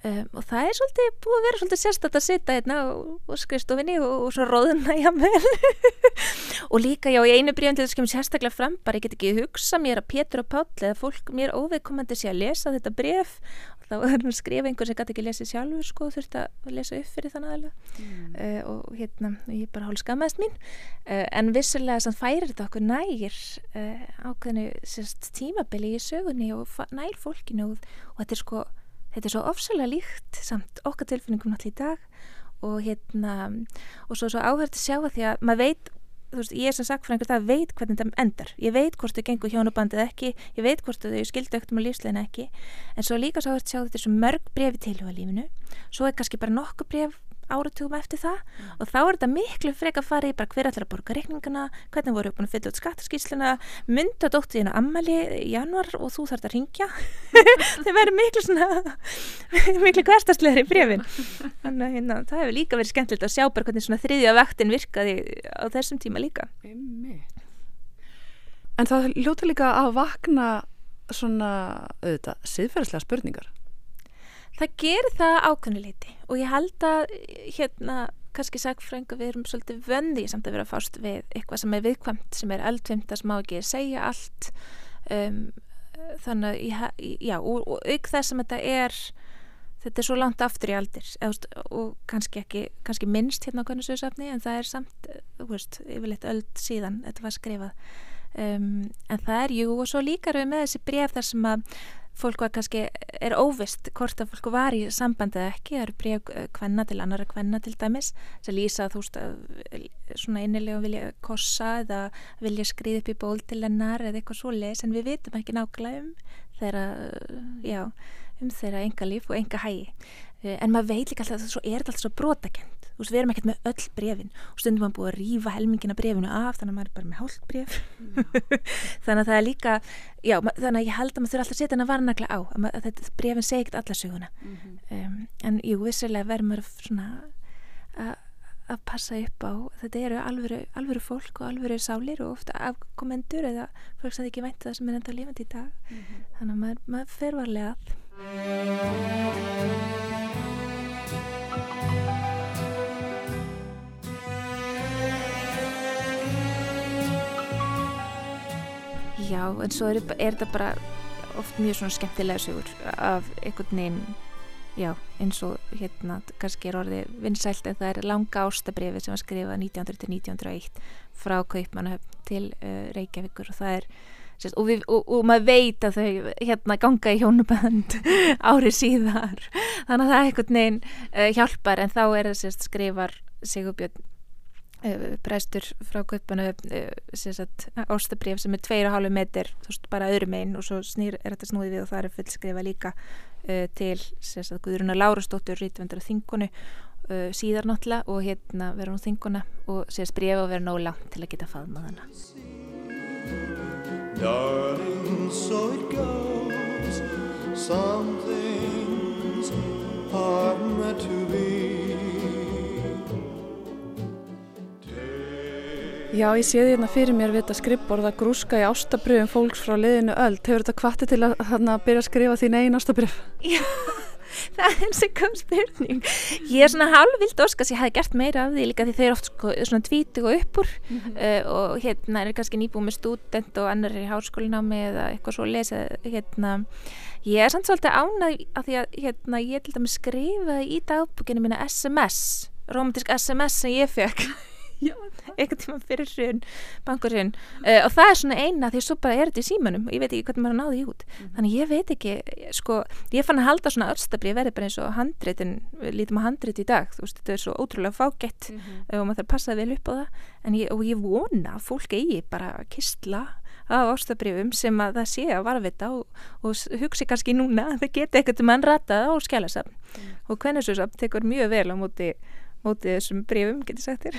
Um, og það er svolítið búið að vera svolítið sérstætt að sitja hérna og skrifstofinni og, og svo róðuna jámvel og líka já í einu bríðan til þess að kemur sérstaklega fram bara ég get ekki hugsa mér að Pétur og Páll eða fólk mér óveikkomandi sé að lesa þetta bref og þá er hann að skrifa einhver sem gæti ekki lesið sjálfur sko þurft að lesa upp fyrir þann aðla mm. uh, og hérna ég bara hálf skamast mín. Uh, en vissulega sann færir þetta okkur nær uh, ákveðinu sérst tímabili í sögunni og nær fólkinu og, og þetta er sko þetta er svo ofsalega líkt samt okkar tilfinningum náttúrulega í dag og hérna og svo, svo áhverð að sjá að því að maður veit veist, ég er sem sagt fyrir einhvers það veit hvernig þetta endar. Ég veit hvort þau gengur hjónubandið ekki ég veit hvort þau skildu ekkert um að lífslegin ekki. En svo líka svo að þetta er svo mörg brefi til á lífinu svo er kannski bara nokkuð bref áratugum eftir það. Mm. og þá er þetta miklu freka farið bara hver allir að borga reikningana hvernig voru uppbúin að fylla út skattaskísluna mynda dóttiðinu ammali í januar og þú þarf að ringja þau verður miklu svona miklu hverstastlegar í brefin þannig að hérna, það hefur líka verið skemmtilegt að sjá bara hvernig svona þriðja vaktin virkaði á þessum tíma líka. En það ljóta líka að vakna svona auðvitað siðferðslega spurningar Það gerir það ákveðnuleiti og ég held að hérna kannski sagfrængu við erum svolítið vöndi samt að vera fást við eitthvað sem er viðkvæmt sem er eldvimt að smá ekki segja allt. Um, þannig já og, og auk þess að þetta er þetta er svo langt aftur í aldir eða, og kannski ekki, kannski minnst hérna á hvernig sögusafni en það er samt, þú veist, yfirleitt öll síðan þetta var skrifað um, en það er, jú, og svo líkar við með þessi bref þar sem að fólk var kannski, er óvist hvort að fólk var í sambandi eða ekki. Það eru bregð kvenna til annara kvenna til dæmis sem lýsa þú veist svona innilega vilja kossa eða vilja skriða upp í ból til hennar eða eitthvað svo les en við vitum ekki nákvæmlega um þeirra, já, um þeirra enga líf og enga hægi en maður veit líka alltaf að það er alltaf svo brotakent þú veist, við erum ekkert með öll brefin og stundum maður búið að rýfa helmingina brefinu af þannig að maður er bara með hálft bref þannig að það er líka já, þannig að ég held að maður þurfa alltaf að setja hana varnagla á að, að þetta brefin segi ekkert alla söguna. Mm -hmm. um, en jú, vissilega verður maður svona að passa upp á. Þetta eru alvöru, alvöru fólk og alvöru sálir og ofta afkomendur eða fólk sem ekki vænta það sem er enda lífandi í dag. Mm -hmm. þannig að maður, maður fer varlega að. Já, en svo er, er þetta bara oft mjög svona skemmtilega sögur af einhvern veginn, já, eins og hérna kannski er orðið vinsælt en það er langa ástabrifi sem var skrifað 1900-1901 frá Kaupmannahöfn til uh, Reykjavíkur og það er sérst, og, við, og, og maður veit að þau hérna ganga í hjónuband árið síðar. Þannig að það er einhvern veginn uh, hjálpar en þá er það sérst skrifar Sigurbjörn Eh, prestur frá Kaupanu eh, ástabrif sem er 2,5 metr þú veist bara öðrum einn og svo snýr er þetta snúið við og það er fullskrifa líka uh, til Guðruna Lárastóttur rítvendara þingunu uh, síðar náttúrulega og hérna vera hún þinguna og sést bref og vera nóla til að geta faðmað hana. Darling so it goes. Some things are meant to be Já, ég sé því hérna fyrir mér við þetta skrippborða grúska í ástabröfum fólks frá liðinu öll. Hefur þetta kvatti til að þarna byrja að skrifa þín einn ástabröf? Já, það er eins og kom spurning. Ég er svona halvvild óskast, ég hafi gert meira af því líka því þau eru oft sko, svona tvítug og uppur mm -hmm. uh, og hérna er kannski nýbúið með student og annar er í háskólinámi eða eitthvað svo að lesa hérna. Ég er samt svolítið ánað að því að hérna, ég til dæmis skrifaði í dagbúkinu mína SMS, romantísk SMS sem ég fekk eitthvað tíma fyrir hrun bankurinn uh, og það er svona eina því svo bara er þetta í símanum og ég veit ekki hvernig maður náði út mm -hmm. þannig ég veit ekki, sko ég fann að halda svona öllstabri verði bara eins og handreitin lítum á handreit í dag þú veist, þetta er svo ótrúlega fágætt mm -hmm. og maður þarf að passa vel upp á það ég, og ég vona að fólk eigi bara að kistla af ástabrifum sem að það sé að varvita og, og hugsi kannski núna að það geti eitthvað til mann ratað á skjálasafn mm. og hvernig svo samt tekur mjög vel á móti, móti þessum brifum, getur sagt þér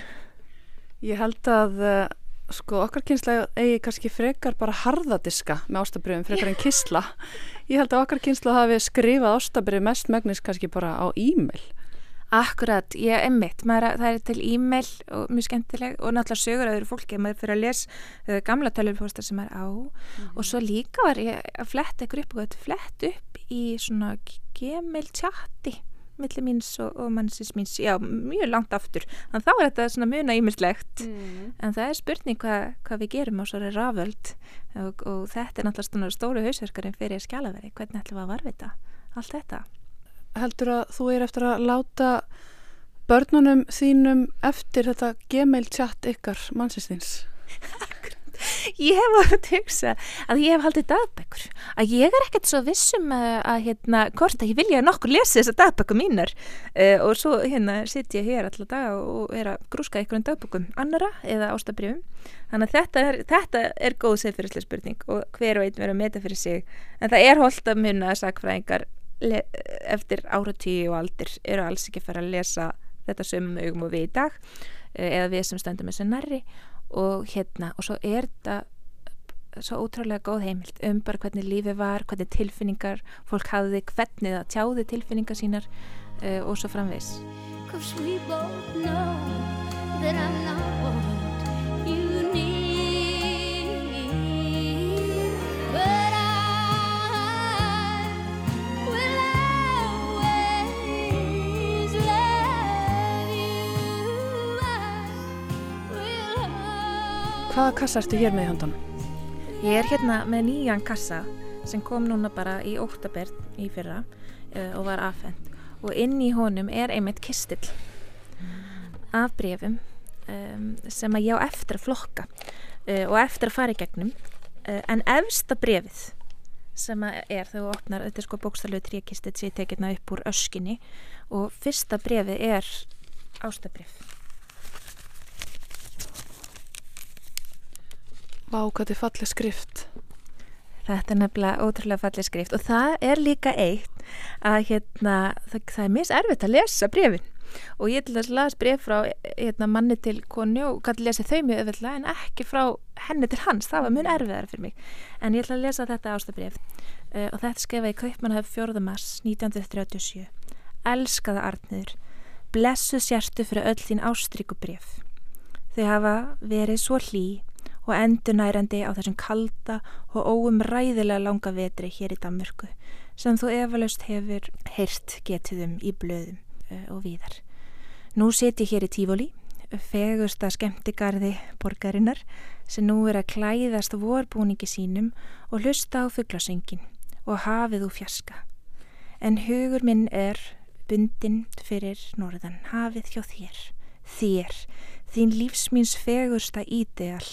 Ég held að uh, sko okkar kynsla eigi kannski frekar bara harðadiska með ástabröfum frekar en kysla. Ég held að okkar kynsla hafi skrifað ástabröf mest megnis kannski bara á e-mail. Akkurat, ég er mitt, maður, það er til e-mail og mjög skemmtileg og náttúrulega sögur að öðru fólki, maður fyrir að les uh, gamla tölvupóstar sem maður á og svo líka var ég að fletta ykkur upp og þetta flett upp í svona gmail chati millir míns og, og mannsins míns. Já, mjög langt aftur, þannig þá er þetta svona muna ímislegt, en það er spurning hvað hva við gerum á svona raföld. Og, og þetta er náttúrulega stóru hausverkarinn fyrir skjálaveri, hvernig ætlum við að varvita allt þetta? Heldur að þú er eftir að láta börnunum þínum eftir þetta gmail chat ykkar mannsins ég hef átt að hugsa að ég hef haldið dagbækur. Að ég er ekkert svo vissum að, að hérna, hvort að ég vilja nokkur lesa þessar dagbækur mínar. Uh, og svo hérna sitt ég hér alltaf dag og er að grúska ykkur um dagbækum annara eða ástabrjöfum þannig að þetta er, þetta er góð segfyrirslega spurning og hver og einn verður að meta fyrir sig. En það er holdt að munna að sakfræðingar eftir áratíu og aldir eru alls ekki að fara að lesa þetta sömum augum og við í dag uh, eða við sem stöndum þessu nærri og hérna og svo er þetta svo ótrúlega góð heimild um bara hvernig lífi var, hvernig tilfinningar fólk hafði, hvernig það tjáði tilfinningar sínar uh, og svo framvegs Hvaða kassa ertu hér með í handan? Ég er hérna með nýjan kassa sem kom núna bara í óttabert í fyrra uh, og var afhend og inn í honum er einmitt kistill af brefum um, sem að ég á eftir að flokka uh, og eftir að fara í gegnum. Uh, en efsta brefið sem er þegar þú opnar þetta er sko bókstalegu tríkistill sem ég tekið hérna upp úr öskinni og fyrsta brefið er ástabref Vá, hvað þetta er fallið skrift. Þetta er nefnilega ótrúlega fallið skrift og það er líka eitt að hérna, það, það er mis erfitt að lesa brefin og ég til þess að las bref frá hérna, manni til konu og gæti lesa þau mjög öðvöldlega en ekki frá henni til hans, það var mjög erfiðar fyrir mig. En ég ætla að lesa þetta ástabref uh, og þetta skrifa í Kaupmannhaf 4. mars 1937 Elskaða Arnur blessu sérstu fyrir öll þín ástríku bref þau hafa verið svo hlý og endurnærandi á þessum kalda og óumræðilega langa vetri hér í Danmörku sem þú efalaust hefur heyrt getiðum í blöðum og víðar. Nú seti ég hér í Tífóli, fegursta skemmtigarði borgarinnar sem nú er að klæðast vorbúningi sínum og hlusta á fugglasöngin og hafið úr fjaska. En hugur minn er bundin fyrir norðan hafið hjá þér, þér, þín lífsmýns fegursta ídeal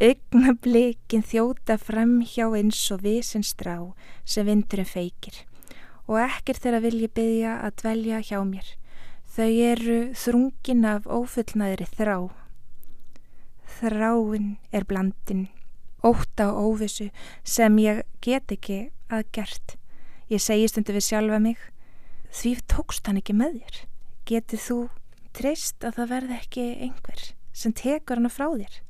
Augnablikin þjóta fram hjá eins og vissin strá sem vindurum feikir og ekkert þeirra vil ég byggja að dvelja hjá mér. Þau eru þrungin af ófullnaðri þrá. Þráin er blandin, óta og óvissu sem ég get ekki að gert. Ég segi stundu við sjálfa mig, því tókst hann ekki með þér. Getið þú treyst að það verði ekki einhver sem tekur hana frá þér?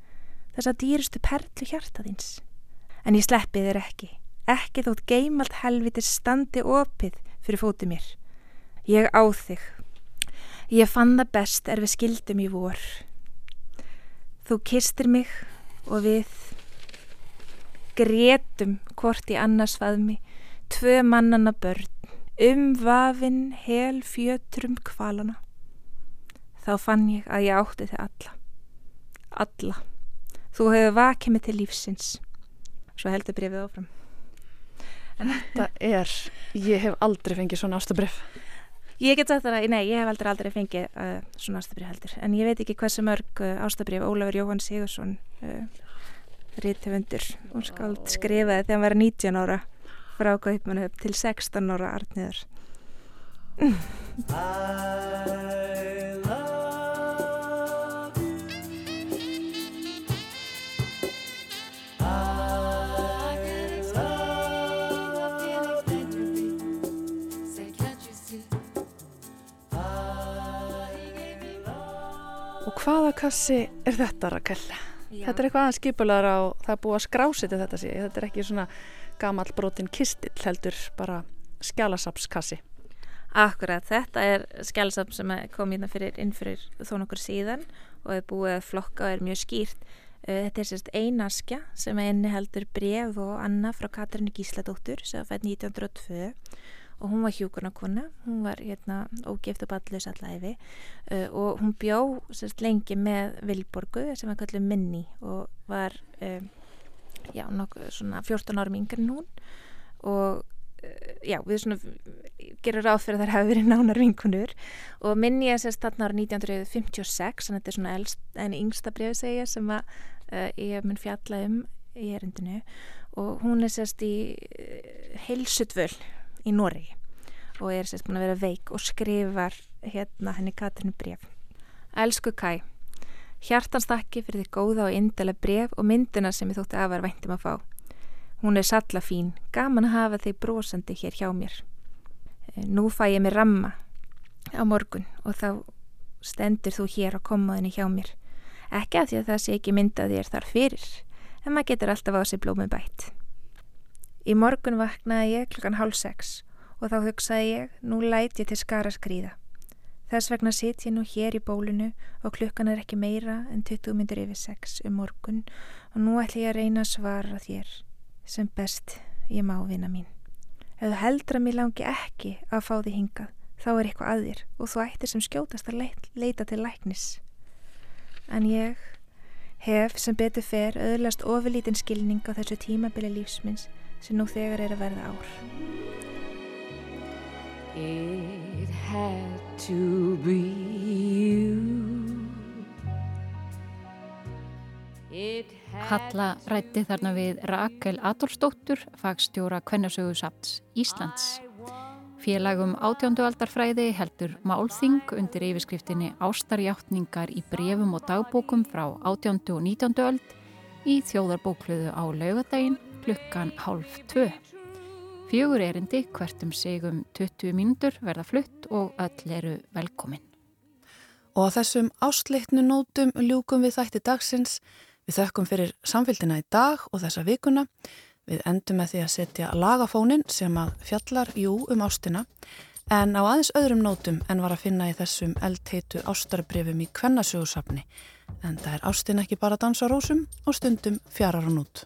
Þessa dýrustu perlu hjarta þins. En ég sleppi þér ekki, ekki þótt geimalt helviti standi opið fyrir fóti mér. Ég á þig. Ég fann það best er við skildum í vor. Þú kistir mig og við gretum hvort í annars faðmi, tvö mannana börn, um vafinn hel fjötrum kvalana. Þá fann ég að ég átti þig alla. Alla. Þú hefur vakið mig til lífsins. Svo heldur brefið áfram. Þetta er, ég hef aldrei fengið svona ástabref. Ég get sagt það að, nei, ég hef aldrei aldrei fengið uh, svona ástabrif heldur. En ég veit ekki hversu mörg uh, ástabrif Ólafur Jóhann Sigursson, uh, rítufundur og skáld skrifaði þegar hann var 19 ára frá Kaupmannu upp til 16 ára artniður. Hvaða kassi er þetta, Rakel? Þetta er eitthvað aðeins skipulegar á, það er búið að skrásita þetta sé. Þetta er ekki svona gamall brotin kistill heldur bara skjálasapskassi. Akkurat, þetta er skjálsam sem kom hérna fyrir, inn fyrir þó nokkur síðan og er búið að flokka og er mjög skýrt. Uh, Þetta er sérst einaskja sem er inniheldur bref og annað frá Katrínu Gísladóttur sem fætt 1902 og hún var hjúkunarkona, hún var hérna ógift og ballus allæfi uh, og hún bjó sérst lengi með Vilborgu sem var kallið Minni og var uh, já, nokkuð svona 14 árum yngri en hún. Og uh, já, við svona gerum ráð fyrir að þær hafi verið nánar vinkunur og minni ég sérst þarna ára 1956 en þetta er svona elst, en yngsta brefi segja sem að uh, ég mun fjalla um í erindinu. Og hún er sérst í uh, heilsutvöl í Noregi og er sérst búin að vera veik og skrifar hérna henni Katrinu bref Elsku Kai Hjartanstakki fyrir því góða og indala bref og myndina sem ég þótti afar væntum að fá Hún er salla fín, gaman að hafa þig brosandi hér hjá mér. Eh, Nú fæ ég mér ramma á morgun og þá stendur þú hér á komaðinu hjá mér. Ekki að því að það sé ekki myndað þér þar fyrir, en maður getur alltaf á sig blómi bætt. Í morgun vaknaði ég klukkan hálf sex og þá hugsaði ég, nú læt ég til skara skrýða. Þess vegna sit ég nú hér í bólunu og klukkan er ekki meira en 20 myndur yfir sex um morgun og nú ætla ég að reyna að svara þér sem best ég má vinna mín. Ef þú heldur að mér langi ekki að fá því hingað, þá er eitthvað að þér og þú ættir sem skjótast að leit, leita til læknis. En ég hef sem betur fer öðlast ofurlítinn skilning á þessu tímabili lífsminns sem nú þegar er að verða ár. It had to be you. Halla rætti þarna við Rakel Adolfsdóttur, fagstjóra Kvennasögu Sapts Íslands. Félagum átjándu aldarfræði heldur Málþing undir yfirskriftinni Ástarjáttningar í brefum og dagbókum frá átjándu og nítjándu öld í þjóðarbókluðu á laugadaginn klukkan hálf tvö. Fjögur erindi hvert um sig um 20 mínútur verða flutt og öll eru velkomin. Og á þessum áslitnu nótum ljúkum við þætti dagsins. Við þökkum fyrir samfélgina í dag og þessa vikuna. Við endum með því að setja lagafónin sem að fjallar jú um ástina en á aðeins öðrum nótum en var að finna í þessum eldheitu ástarbrifum í kvennasögursafni. En það er ástin ekki bara að dansa rósum og stundum fjarar hún út.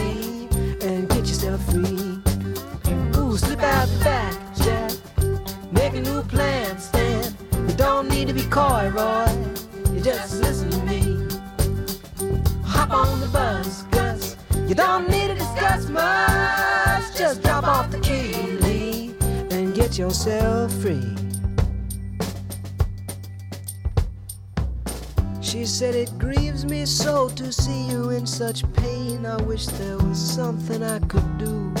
Ooh, slip out the back, Jack. Make a new plan, Stan. You don't need to be coy, Roy. You just listen to me. Hop on the bus, Gus. You don't need to discuss much. Just drop off the key, Lee, and get yourself free. She said, It grieves me so to see you in such pain. I wish there was something I could do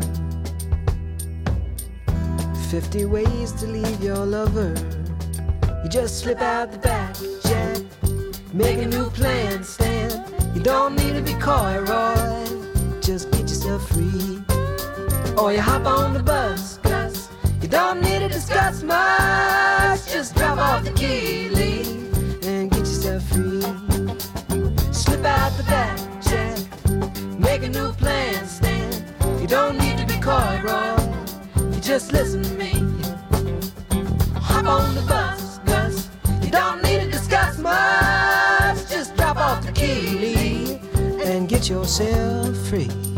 50 ways to leave your lover. You just slip out the back, Jack. Make a new plan, Stan. You don't need to be coy, Roy. Just get yourself free. Or you hop on the bus, Gus. You don't need to discuss much. Just drop off the key, Lee, and get yourself free. Slip out the back, Jack. Make a new plan, Stan. You don't need to be coy, Roy. Just listen to me. Hop on the bus, Gus. You don't need to discuss much. Just drop off the key, and get yourself free.